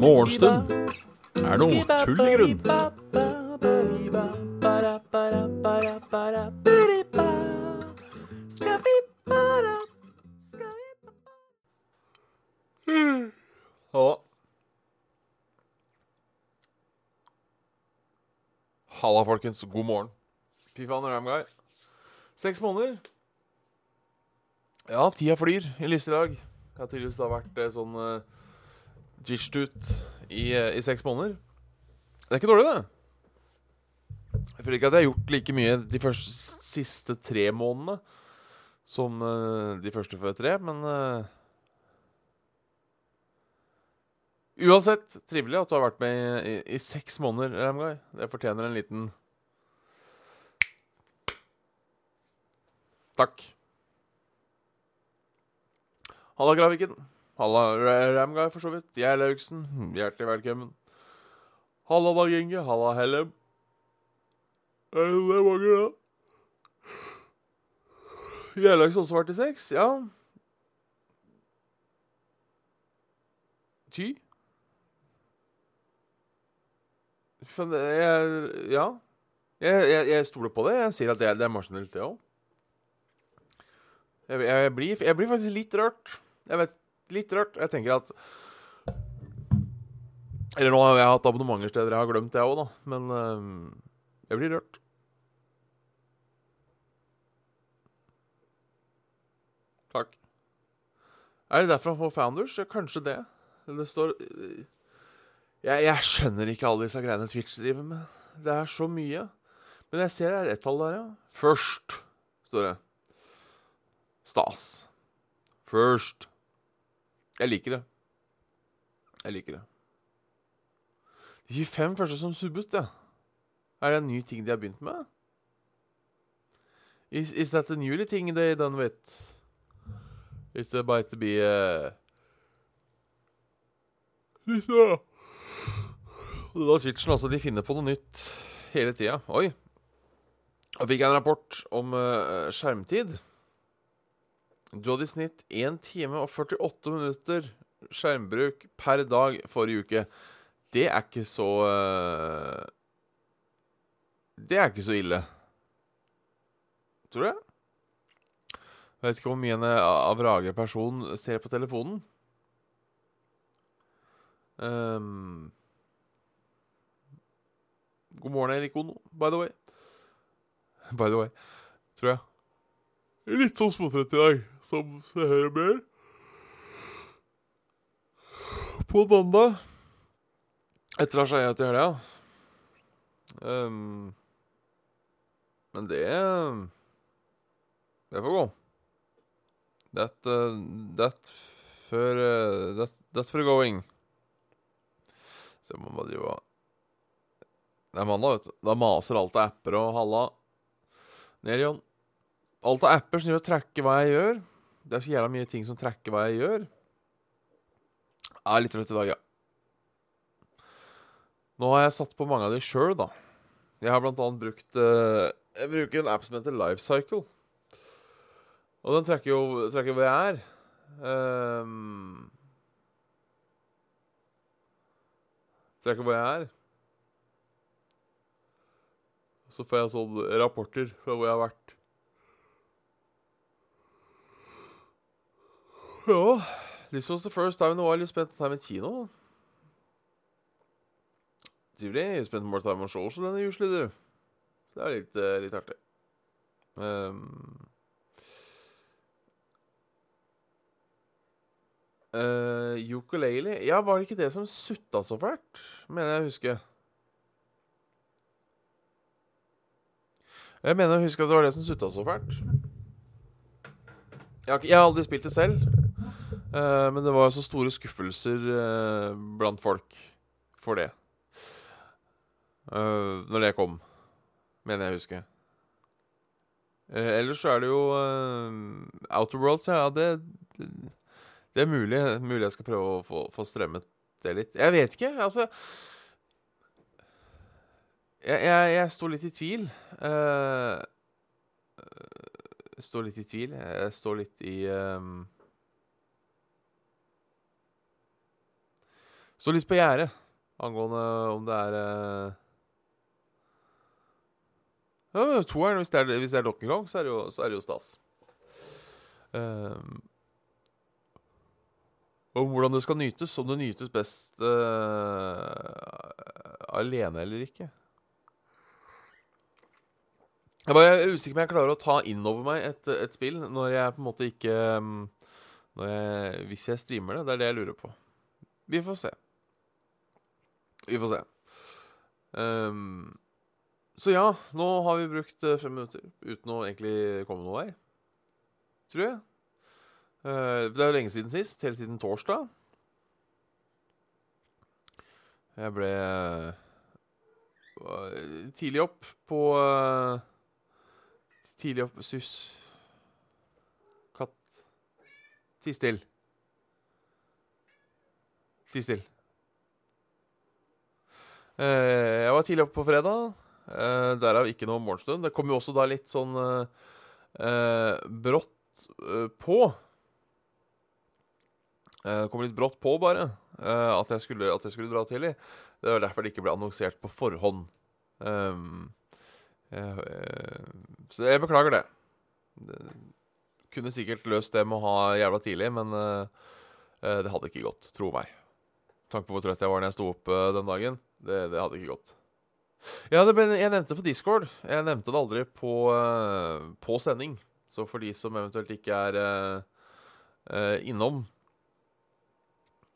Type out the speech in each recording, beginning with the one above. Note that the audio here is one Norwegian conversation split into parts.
Morgenstund er noe tull i grunn. Halla. Halla, folkens. God morgen. Fy faen, Ramguy. Seks måneder. Ja, tida flyr i lyse dag. Jeg har tydeligvis da vært eh, sånn uh, twitch-tut i, eh, i seks måneder. Det er ikke dårlig, det. Jeg føler ikke at jeg har gjort like mye de første, siste tre månedene som eh, de første før tre, men eh, Uansett, trivelig at du har vært med i, i, i seks måneder, Ramguy. Det fortjener en liten Takk. Halla, Graviken. Halla, Ramguy, for så vidt. Jeg er Lauksen. Hjertelig velkommen. Halla, Dag Inge. Halla, Hellem. Det er mange, da. Har også vært i sex? Ja. Ty? Fønn, jeg, Ja. Jeg, jeg, jeg stoler på det. Jeg sier at det, det er maskinelt, det òg. Jeg, jeg, jeg blir faktisk litt rørt. Jeg vet, litt rørt. Jeg tenker at Eller nå har jeg hatt abonnementer steder jeg har glemt det òg, da. Men jeg blir rørt. Takk. Er det derfor han får Founders? Kanskje det. Det står jeg, jeg skjønner ikke alle disse greiene Twitch driver med. Det er så mye. Men jeg ser det er ett tall der, ja. Først, står det. Stas. First. Jeg liker det. Jeg liker det. De 25 første som subbes, ja. Er det en ny ting de har begynt med? Is, is that a newly thing they done with? It might be uh... Ja. Da Twitchen, altså. De finner på noe nytt hele tida. Oi. Da fikk jeg en rapport om uh, skjermtid. Du hadde i snitt 1 time og 48 minutter skjermbruk per dag forrige uke. Det er ikke så eh, Det er ikke så ille. Tror jeg. Jeg vet ikke hvor mye en eh, avrage person ser på telefonen. Um, God morgen, Erik Ono, by the way. By the way, tror jeg. Litt sånn småtrett i dag, som jeg hører mer. På mandag, etter å ha skeia til helga. Um, men det Det får gå. That, uh, that for uh, that, that for going. Så jeg må bare drive og Det er mandag, vet du. Da maser alt av apper og halla. Ned igjen. Alt av apper som gjør å trekke hva jeg gjør. Det er så jævla mye ting som trekker hva jeg gjør. Jeg er litt trøtt i dag, ja. Nå har jeg satt på mange av de sjøl, da. Jeg har blant annet brukt uh, Jeg bruker en app som heter Lifecycle. Og den trekker jo trekker hvor jeg er. Um, trekker hvor jeg er. Så får jeg sånne rapporter fra hvor jeg har vært. Ja This was the first time in a while you spent time in kino. Trivelig. You spent more time on shows than usually do. Det er litt, uh, litt artig. Um, uh, ukulele Ja, var det ikke det som sutta så fælt? Mener jeg å huske. Jeg mener å huske at det var det som sutta så fælt. Jeg jeg har aldri spilt det selv, men det var så store skuffelser eh, blant folk for det. Eh, når det kom, mener jeg å huske. Eh, ellers så er det jo Outer Worlds, ja. Det, det, det er mulig, mulig jeg skal prøve å få, få strømmet det litt. Jeg vet ikke, altså Jeg, jeg, jeg står litt i tvil. Uh, står litt i tvil. Jeg står litt i um, Står litt på gjerdet angående om det er uh, ja, Toeren, hvis det er, hvis det er nok en gang, så er det jo, er det jo stas. Um, og hvordan det skal nytes. Om det nytes best uh, alene eller ikke. Jeg bare er usikker på om jeg klarer å ta inn over meg et, et, spill når jeg på en måte ikke jeg, Hvis jeg streamer det. Det er det jeg lurer på. Vi får se. Vi får se. Um, så ja, nå har vi brukt eh, fem minutter uten å egentlig komme noen vei. Tror jeg. Uh, det er jo lenge siden sist. Helt siden torsdag. Jeg ble uh, tidlig opp på uh, Tidlig opp Sus. Katt. Ti still. Ti still. Jeg var tidlig oppe på fredag. derav ikke noe morgenstund. Det kom jo også da litt sånn brått på. Det kom litt brått på, bare, at jeg, skulle, at jeg skulle dra tidlig. Det var derfor det ikke ble annonsert på forhånd. Um, jeg, jeg, så jeg beklager det. det. Kunne sikkert løst det med å ha jævla tidlig, men uh, det hadde ikke gått, tro meg. Tanke på hvor trøtt jeg var når jeg sto opp uh, den dagen. Det, det, hadde ikke gått. Ja, ble, jeg nevnte på Discord. Jeg nevnte det aldri på, uh, på sending. Så for de som eventuelt ikke er innom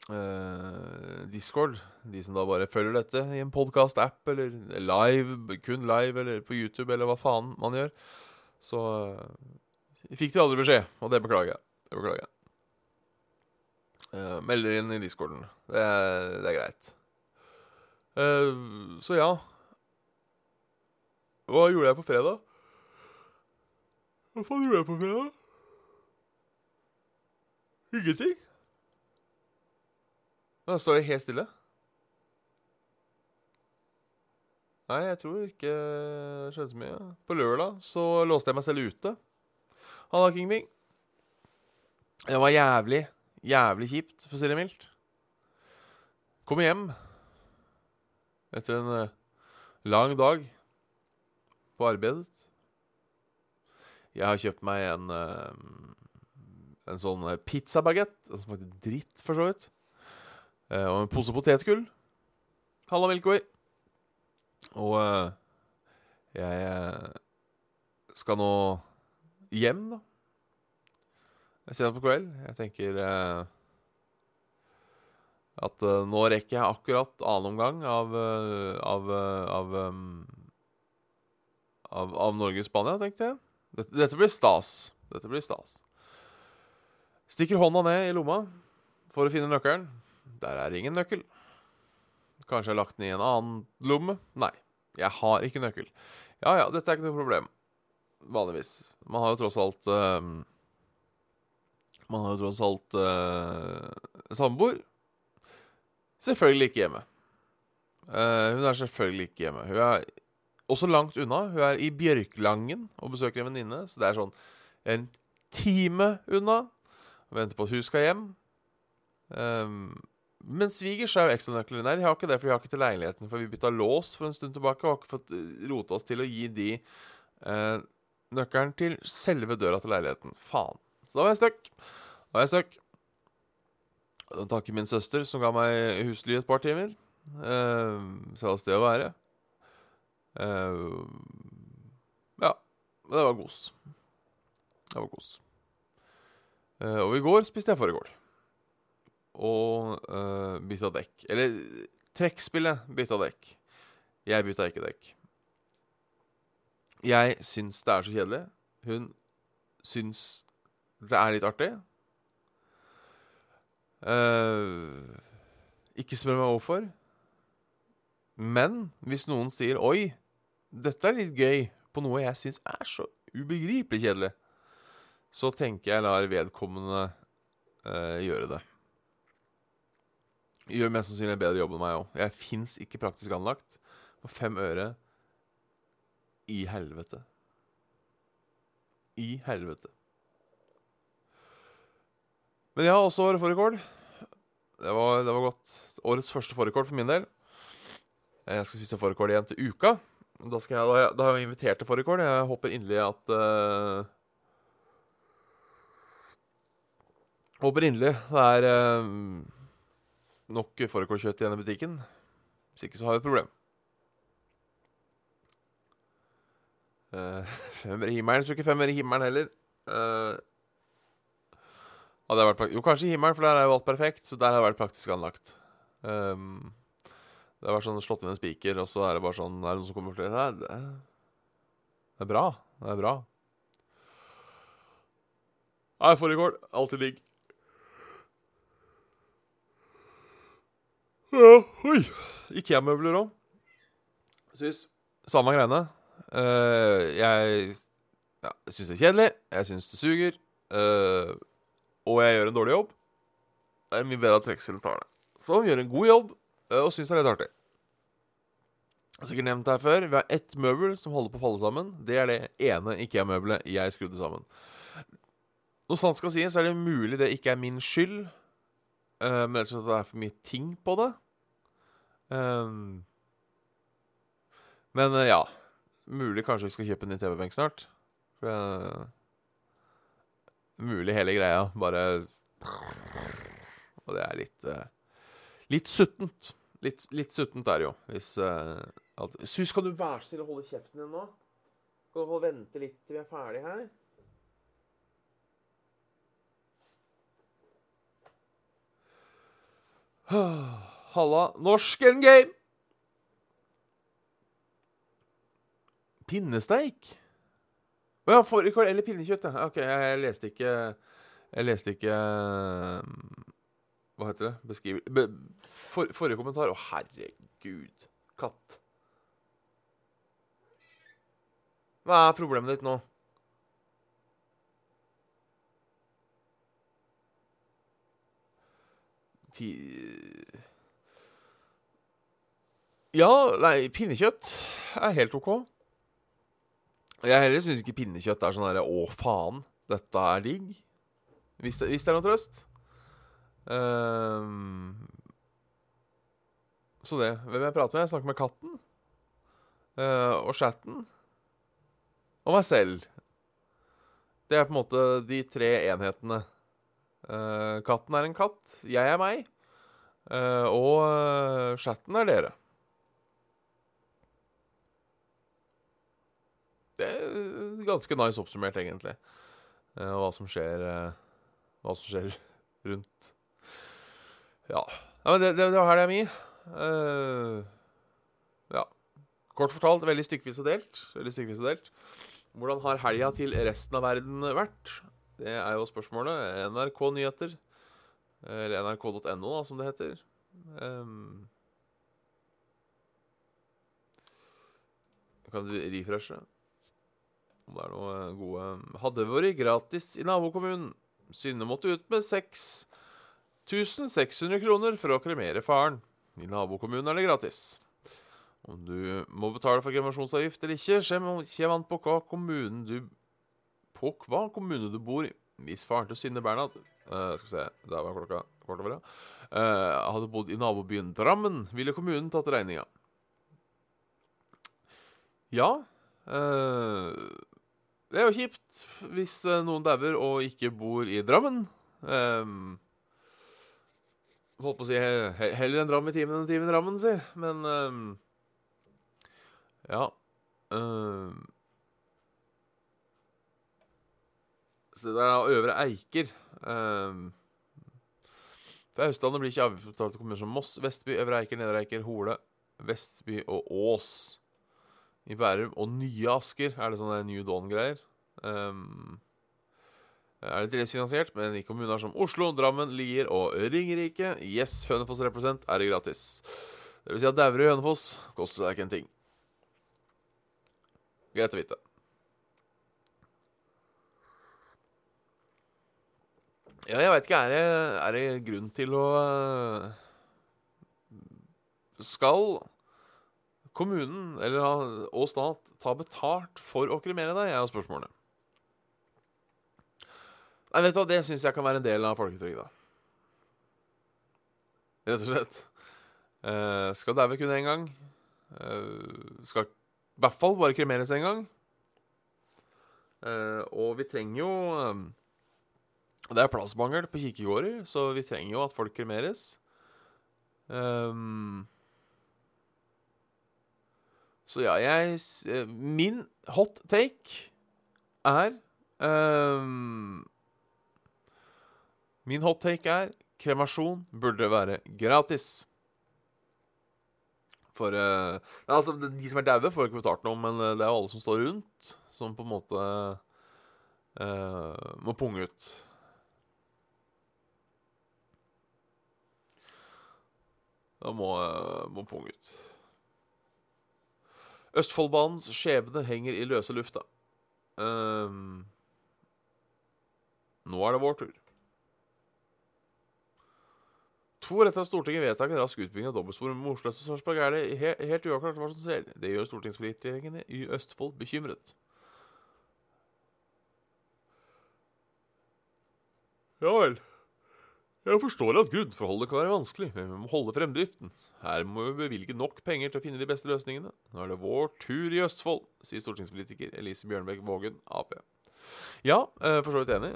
Uh, Discord. De som da bare følger dette i en podkast-app, eller live, kun live, eller på YouTube, eller hva faen man gjør. Så uh, fikk de aldri beskjed, og det beklager jeg. Det beklager jeg. Uh, melder inn i discorden. Det, det er greit. Uh, så ja. Hva gjorde jeg på fredag? Hva faen gjorde jeg på fredag? Ingenting. Da står det helt stille. Nei, jeg tror ikke det skjedde så mye. På lørdag så låste jeg meg selv ute. Halla, King Bing. Det var jævlig, jævlig kjipt, for å si det mildt. Kom hjem etter en uh, lang dag på arbeidet. Jeg har kjøpt meg en uh, en sånn pizzabagett som smakte dritt, for så vidt. Og en pose potetgull. Halla, Milkway. Og jeg skal nå hjem, da. Jeg ser det på kveld. Jeg tenker at nå rekker jeg akkurat annen omgang av av, av, um, av, av Norge-Spania, tenkte jeg. Dette, dette blir stas. Dette blir stas. Stikker hånda ned i lomma for å finne nøkkelen. Der er ingen nøkkel. Kanskje jeg har lagt den i en annen lomme? Nei, jeg har ikke nøkkel. Ja ja, dette er ikke noe problem. Vanligvis. Man har jo tross alt uh, Man har jo tross alt uh, samboer. Selvfølgelig ikke hjemme. Uh, hun er selvfølgelig ikke hjemme. Hun er også langt unna. Hun er i Bjørklangen og besøker en venninne, så det er sånn en time unna. Venter på at hun skal hjem. Um, men svigers har jo ekstranøkler. Nei, de har ikke det, for de har ikke til leiligheten. For vi bytta lås for en stund tilbake og har ikke fått rota rote oss til å gi de uh, nøkkelen til selve døra til leiligheten. Faen. Så da var jeg stuck. Da var jeg stuck. Takk min søster, som ga meg husly et par timer. Eh, så det å være. Uh, ja. Det var kos. Det var kos. Uh, og i går spiste jeg fårikål og uh, bytta dekk. Eller trekkspillet bytta dekk. Jeg bytta ikke dekk. Jeg syns det er så kjedelig. Hun syns det er litt artig. Uh, ikke spør meg hvorfor. Men hvis noen sier 'oi, dette er litt gøy' på noe jeg syns er så ubegripelig kjedelig, så tenker jeg lar vedkommende uh, gjøre det gjør mest sannsynlig en bedre jobb enn meg òg. Jeg fins ikke praktisk anlagt for fem øre i helvete. i helvete? Men ja, også året fårikål. Det det var godt. Årets første fårikål for min del. Jeg skal spise fårikål igjen til uka. Da, skal jeg, da, har jeg- har jeg invitert til fårikål. Jeg håper inderlig at uh, Håper inderlig det er uh, nok fårikålkjøtt igjen i butikken. Hvis ikke så har vi et problem. Uh, femmer i himmelen. Tror ikke femmer i himmelen heller. Eh, hadde jeg vært jo, kanskje i himmelen, for der er jo alt perfekt. Så der har jeg vært praktisk anlagt. Um, det har vært sånn slått inn en spiker, og så er det bare sånn Er det noen som kommer til det? Det er, det er bra. Det er bra. Nei, fårikål. Alltid digg. Ja, oi. Ikea-møbler òg. Syns Samme greiene. Uh, jeg ja, syns det er kjedelig. Jeg syns det suger. eh, og jeg gjør en dårlig jobb. Det er mye bedre at trekkspillet tar det. Som gjør en god jobb eh, og syns det er litt artig. Jeg har sikkert nevnt det her før. Vi har ett møbel som holder på å falle sammen. Det er det ene Ikea-møbelet jeg skrudde sammen. Når sant skal sies, er det mulig det ikke er min skyld. Uh, men ellers at det er for mye ting på det. Um, men uh, ja. Mulig kanskje vi skal kjøpe en ny TV-benk snart. For eh, Mulig hele greia. Bare Og det er litt eh, Litt suttent. Litt, litt suttent er det jo. Hvis uh, alt. Sus, kan du være så snill å holde kjeften din nå? Kan du vente litt til vi er ferdig her? Halla. Norsken game! Pinnesteik? Å ja, fårikål eller pinnekjøtt. Ok, jeg, jeg leste ikke Jeg leste ikke Hva heter det? Beskriv... Be, for, forrige kommentar. Å, herregud. Katt. Hva er problemet ditt nå? Ti... Ja, nei, pinnekjøtt er helt OK. Jeg heller syns ikke pinnekjøtt er sånn herre Å, faen, dette er digg. Hvis det, hvis det er noen trøst. Um, så det. Hvem jeg prater med? Jeg snakker med katten. Uh, og chatten. Og meg selv. Det er på en måte de tre enhetene. Uh, katten er en katt. Jeg er meg. Uh, og chatten er dere. Det er ganske nice oppsummert, egentlig. Eh, hva som skjer eh, Hva som skjer rundt. Ja. ja men det, det, det var helga mi. Uh, ja. Kort fortalt veldig stykkevis og delt. Veldig stykkevis og delt. Hvordan har helga til resten av verden vært? Det er jo spørsmålet. NRK Nyheter. Eller nrk.no, som det heter. Um, kan du refreshe? Det er noe gode Hadde vært gratis i nabokommunen. Synne måtte ut med 6600 kroner for å kremere faren. I nabokommunen er det gratis. Om du må betale for kremasjonsavgift eller ikke, kommer an på hva kommunen du På hva kommune du bor i. Hvis faren til Synne Bernhard uh, Skal vi se, der var klokka kvart over, ja. Uh, hadde bodd i nabobyen Drammen, ville kommunen tatt regninga. Ja. eh, det er jo kjipt hvis eh, noen dauer og ikke bor i Drammen. Um, holdt på å si he he heller en dram i timen enn en time i Drammen, si. Men um, Ja. Um, så det er Øvre Eiker. Um, fra Østlandet blir ikke avgiftsbetalte kommuner som Moss, Vestby, Øvre Eiker, Nedre Eiker, Hole, Vestby og Ås. I Bærum og Nye Asker er det sånne New Dawn-greier. Um, er det tilleggsfinansiert, men i kommuner som Oslo, Drammen, Lier og Ringerike Yes, Hønefoss represent er det gratis. Det vil si at dauer i Hønefoss koster deg ikke en ting. Greit å vite. Ja, jeg veit ikke. Er det, er det grunn til å øh, Skal kommunen eller, og stat ta betalt for å kremere deg, er spørsmålet. Nei, vet du hva, det syns jeg kan være en del av folketrygda. Rett og slett. Eh, skal daue kun én gang. Eh, skal i hvert fall bare kremeres én gang. Eh, og vi trenger jo eh, Det er plassmangel på kirkegårder, så vi trenger jo at folk kremeres. Um, så ja, jeg eh, Min hot take er um, Min hot take er kremasjon burde være gratis. For uh, altså, De som er daue, får ikke betalt noe, men det er jo alle som står rundt, som på en måte uh, må punge ut. Da må, uh, må punge ut. Østfoldbanens skjebne henger i løse lufta. Um, nå er det vår tur. To år etter Stortinget vedtak en rask utbygging av dobbeltspor med Oslo og Sarpsborg, er det he helt uavklart hva som skjer. Det gjør stortingspolitikerne i Østfold bekymret. Ja vel. Jeg forstår at grunnforholdet kan være vanskelig, men vi må holde fremdriften. Her må vi bevilge nok penger til å finne de beste løsningene. Nå er det vår tur i Østfold, sier stortingspolitiker Elise Bjørnbekk Vågen, Ap. Ja, for så vidt enig.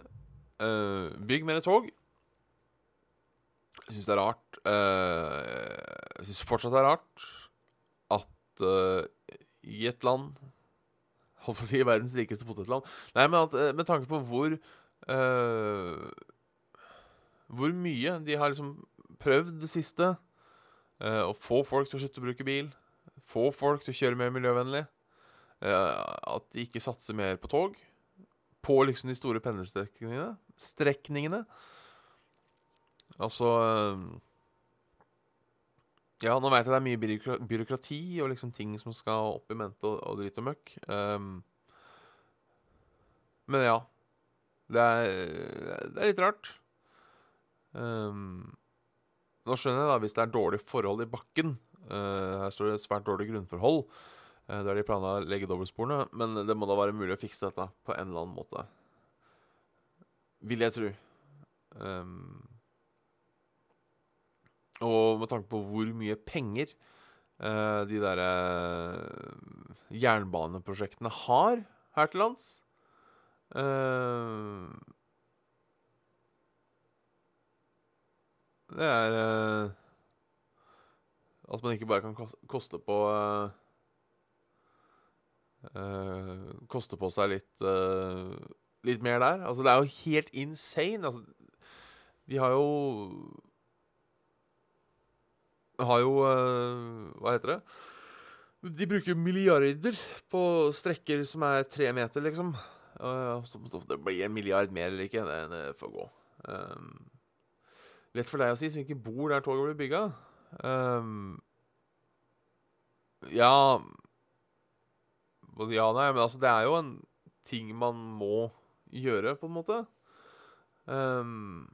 Bygg mer tog. Jeg syns det er rart Jeg syns fortsatt det er rart at i et land Holdt på å si verdens rikeste potetland Nei, men at, med tanke på hvor hvor mye de har liksom prøvd det siste. Uh, å få folk til å slutte å bruke bil. Få folk til å kjøre mer miljøvennlig. Uh, at de ikke satser mer på tog. På liksom de store pendlerstrekningene. Strekningene. Altså uh, Ja, nå veit jeg det er mye byråkrati og liksom ting som skal opp i mente og, og dritt og møkk. Um, men ja. Det er, det er litt rart. Um, nå skjønner jeg da hvis det er dårlig forhold i bakken. Uh, her står det svært dårlig grunnforhold. Uh, der de planla å legge dobbeltsporene. Men det må da være mulig å fikse dette på en eller annen måte. Vil jeg tro. Um, og med tanke på hvor mye penger uh, de derre jernbaneprosjektene har her til lands uh, Det er uh, At man ikke bare kan koste på uh, uh, Koste på seg litt Litt mer der. Altså, det er jo helt insane. Altså, de har jo Har jo Hva heter det? De bruker milliarder på strekker som er tre meter, liksom. Det blir en milliard mer eller ikke, det får gå. Um, Lett for deg å si, som ikke bor der toget blir bygga. Um, ja Ja, nei, men altså, det er jo en ting man må gjøre, på en måte. Um,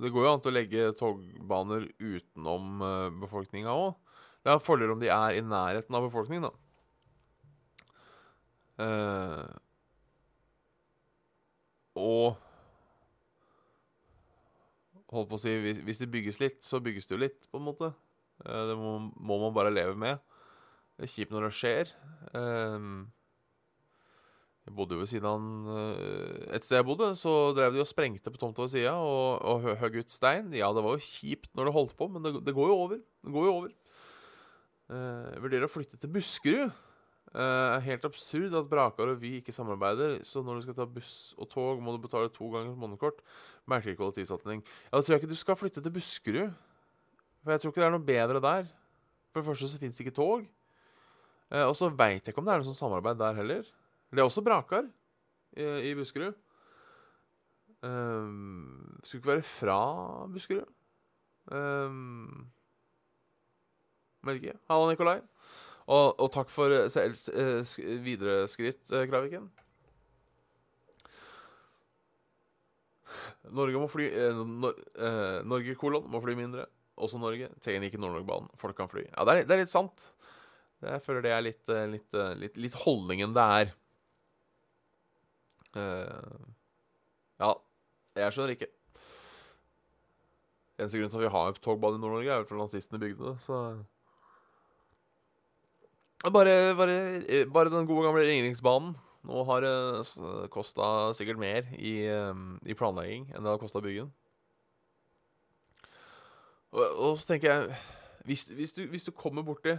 det går jo an til å legge togbaner utenom uh, befolkninga òg. Det er fordeler om de er i nærheten av befolkningen, da. Uh, og Holdt på å si hvis, hvis, det bygges litt, så bygges det jo litt, på en måte. Eh, det må, må man bare leve med. Det er kjipt når det skjer. Ehm, jeg bodde jo ved siden av eh, et sted jeg bodde, så drev de og sprengte på tomta ved sida og, og høgg ut stein. Ja, det var jo kjipt når det holdt på, men det, det går jo over. Det går jo over. Eh, jeg vurderer å flytte til Buskerud. Uh, helt absurd at Brakar og Vy ikke samarbeider. Så når du skal ta buss og tog, må du betale to ganger månedskort. Merkelig kollektivsatsing. Ja, da tror jeg ikke du skal flytte til Buskerud. For jeg tror ikke det er noe bedre der. For det første så fins det ikke tog. Uh, og så veit jeg ikke om det er noe sånn samarbeid der heller. Det er også Brakar i, i Buskerud. Um, skulle ikke være fra Buskerud. Um, vet ikke. Halla, Nikolai. Og, og takk for uh, videre skritt, uh, Kraviken. Norge må fly uh, no, Norge kolon må fly mindre. Også Norge. Trenger ikke Nord-Norge-banen. Folk kan fly. Ja, det er, det er, litt sant. Jeg føler det er litt, litt, litt, litt holdningen det er. Uh, ja, jeg skjønner ikke. Eneste grunn til at vi har togbane i Nord-Norge, er jo for nazistene bygde det, så bare, bare, eh, bare den gode gamle Ringeriksbanen. Nå har det kosta sikkert mer i, eh, i, planlegging enn det har kosta byggen. Og, og, så tenker jeg Hvis, hvis, du, hvis du kommer borti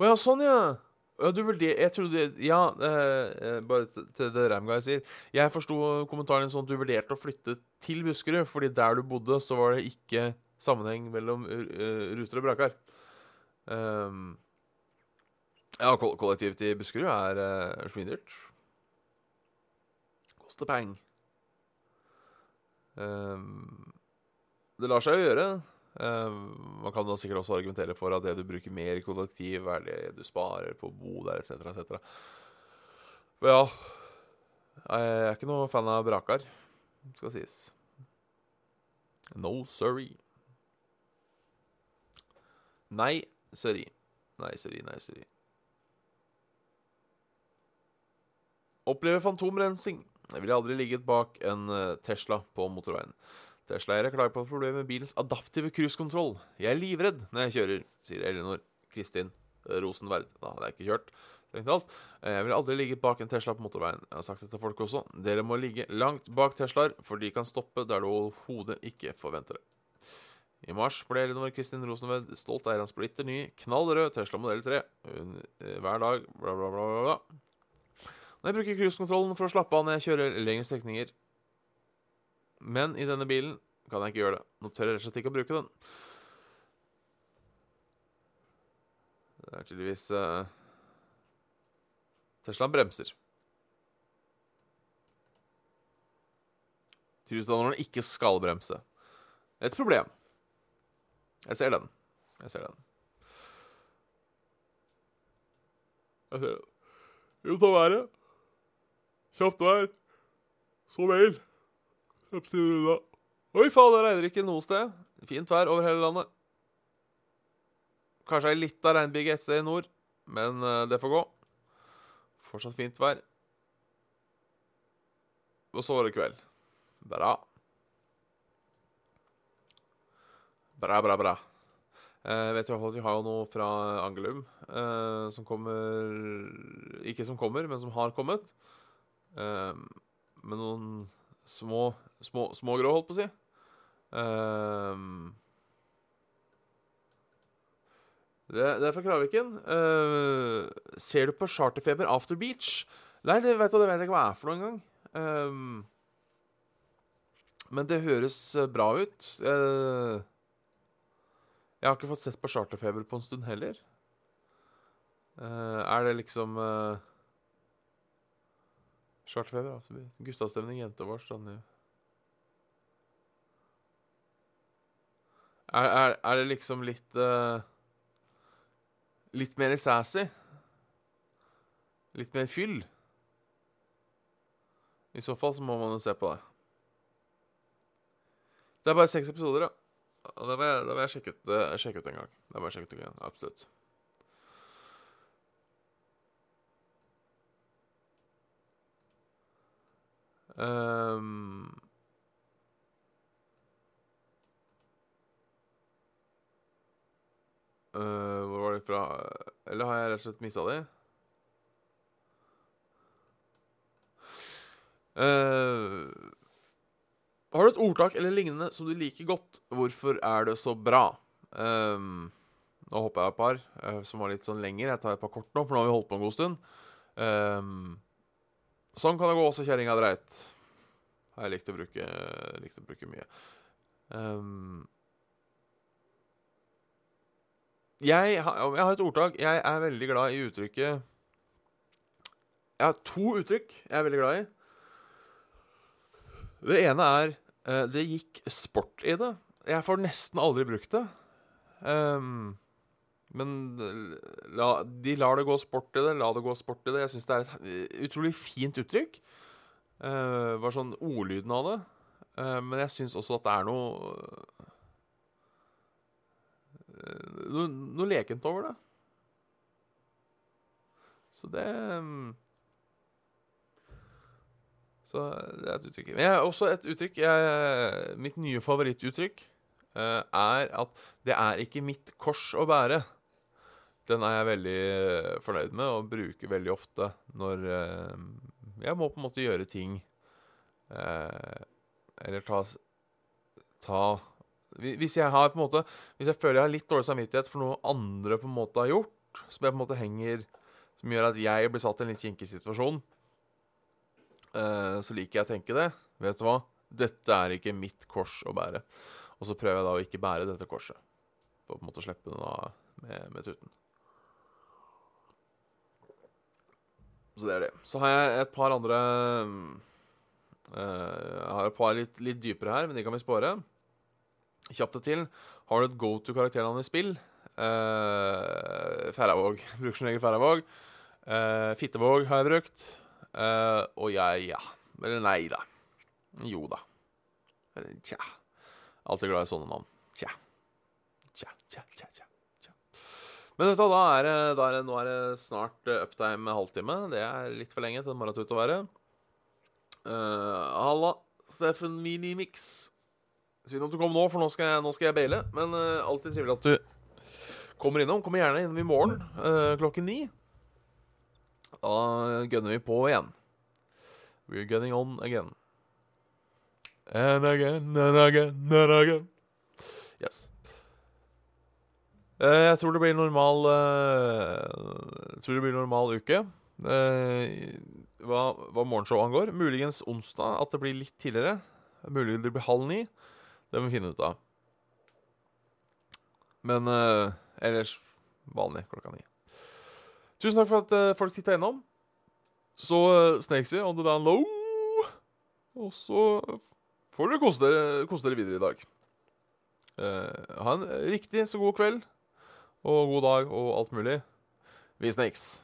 Å ja, sånn, ja! Ja, du vurderer... jeg trodde Ja, eh, bare til det Ramguy sier. Jeg forsto kommentaren sånn at du vurderte å flytte til Buskerud, fordi der du bodde, så var det ikke sammenheng mellom uh, ruter og brakar. Um, ja, kollektivet i Buskerud er uh, svindyrt. Koster peng. Um, det lar seg jo gjøre. Um, man kan da sikkert også argumentere for at det du bruker mer i kollektiv, er det du sparer på å bo der, etc., etc. Men ja Jeg er ikke noe fan av Brakar, skal sies. No sorry. Nei, sorry. Nei, sorry, nei, sorry. Opplever fantomrensing. Jeg ville aldri ligget bak en eh, Tesla på motorveien. Tesla-eiere klager på problemet med bilens adaptive cruisekontroll. Jeg er livredd når jeg kjører, sier Elinor Kristin Rosenverd. Da hadde jeg ikke kjørt. Alt. Jeg ville aldri ligget bak en Tesla på motorveien. Jeg har sagt det til folk også. Dere må ligge langt bak Teslaer, for de kan stoppe der du overhodet ikke forventer det. I mars ble Elinor Kristin Rosenved stolt eier av en splitter ny, knallrød Tesla modell 3. Eh, hver dag, bla, bla, bla, bla. Når jeg bruker cruisekontrollen for å slappe av når jeg kjører lengre strekninger, men i denne bilen kan jeg ikke gjøre det. Nå tør jeg rett og slett ikke å bruke den. Det er tydeligvis uh, Teslaen bremser. Tydeligvis da når den ikke skal bremse. Et problem. Jeg ser den. Jeg ser den. Jeg ser den. Jo, ta været. Kjapt vær. Så vel. Samtidig unna. Oi, faen, det regner ikke noe sted. Fint vær over hele landet. Kanskje ei lita regnbyge et sted i nord, men uh, det får gå. Fortsatt fint vær. Og så var det kveld. Bra. Bra, bra, bra. Jeg vet i hvert fall at vi har jo noe fra Angelum uh, som kommer Ikke som kommer, men som har kommet. Uh, med noen små, små, små grå, holdt på å si. Uh, det, det, er fra Kraviken. ser du på Charterfeber After Beach? Nei, det vet, du, det vet jeg ikke hva er for noe engang. Um, men det høres bra ut. Uh, jeg har ikke fått sett på Charterfeber på en stund heller. Uh, er det liksom uh, Charterfeber, altså. Gustavstemning, jentevors, sånn er, er, er, det liksom litt uh, Litt mer sassy? Litt mer fyll? I så fall så må man jo se på det. Det er bare seks episoder, ja. Og det vil jeg, det jeg sjekke, ut, uh, sjekke ut en gang. Det må jeg sjekke ut igjen, Absolutt. Um, uh, hvor var det fra Eller har jeg rett og slett mista de? Uh, har du et ordtak eller lignende som du liker godt? Hvorfor er det så bra? Um, nå hopper jeg et par uh, som var litt sånn lenger. Jeg tar et par kort nå, for nå har vi holdt på en god stund. Um, sånn kan det gå også, kjerringa dreit. Har jeg likt å bruke, likt å bruke mye. Um, jeg, jeg har et ordtak. Jeg er veldig glad i uttrykket Jeg har to uttrykk jeg er veldig glad i. Det ene er uh, Det gikk sport i det. Jeg får nesten aldri brukt det. Um, men la, de lar det gå sport i det. La det gå sport i det. Jeg syns det er et eh, utrolig fint uttrykk. Uh, bare sånn ordlyden av det. Uh, men jeg syns også at det er noe uh, Noe, noe lekent over det. Så det mm, Så det er et uttrykk. Men jeg har også et uttrykk jeg, Mitt nye favorittuttrykk uh, er at det er ikke mitt kors å bære. Den er jeg veldig eh, fornøyd med og bruker veldig ofte når uh, jeg må på en måte gjøre ting uh, Eller ta, ta Hvis jeg har måte Hvis jeg føler jeg har litt dårlig samvittighet for noe andre på en måte har gjort, som jeg på en måte henger Som gjør at jeg blir satt i en litt kinkig situasjon, så liker jeg å tenke det. Vet du hva? Dette er ikke mitt kors å bære. Og så prøver jeg da å ikke bære dette korset. For å på en måte slippe den av med, med tuten. Så det er det. Så har jeg et par andre uh, Jeg har et par litt, litt, dypere her, men de kan vi spåre. Kjapt det til. Har du et go to karakternavn i spill? Uh, Færøyvåg. Bruker som regel Færøyvåg. Uh, Fittevåg har jeg brukt. Uh, og jeg, ja. Eller nei, da. Jo da. Tja. Alltid glad i sånne navn. Tja. Tja, tja, tja, tja. Men vet du, da er da er nå er det snart uh, uptime halvtime. Det er litt for lenge til en maratut å være. Uh, halla, Steffen Minimix. Synd at du kom nå, for nå skal jeg, nå skal jeg baile. Men uh, alltid trivelig at du kommer innom. Kommer gjerne innom i morgen uh, klokken ni. Da gunner vi på igjen. We're gunning on again. And again and again and again. Yes. Eh, jeg tror det blir normal uh, tror det blir normal uke. Uh, hva, hva morgenshow angår. Muligens onsdag at det blir litt tidligere. Mulig det blir halv ni. Det må vi finne ut av. Men ellers vanlig klokka ni. Tusen takk for at folk titta innom. Så snakes vi on the down low. Og så får dere kose dere, kose dere videre i dag. ha en riktig så god kveld og god dag og alt mulig. Vi snakes.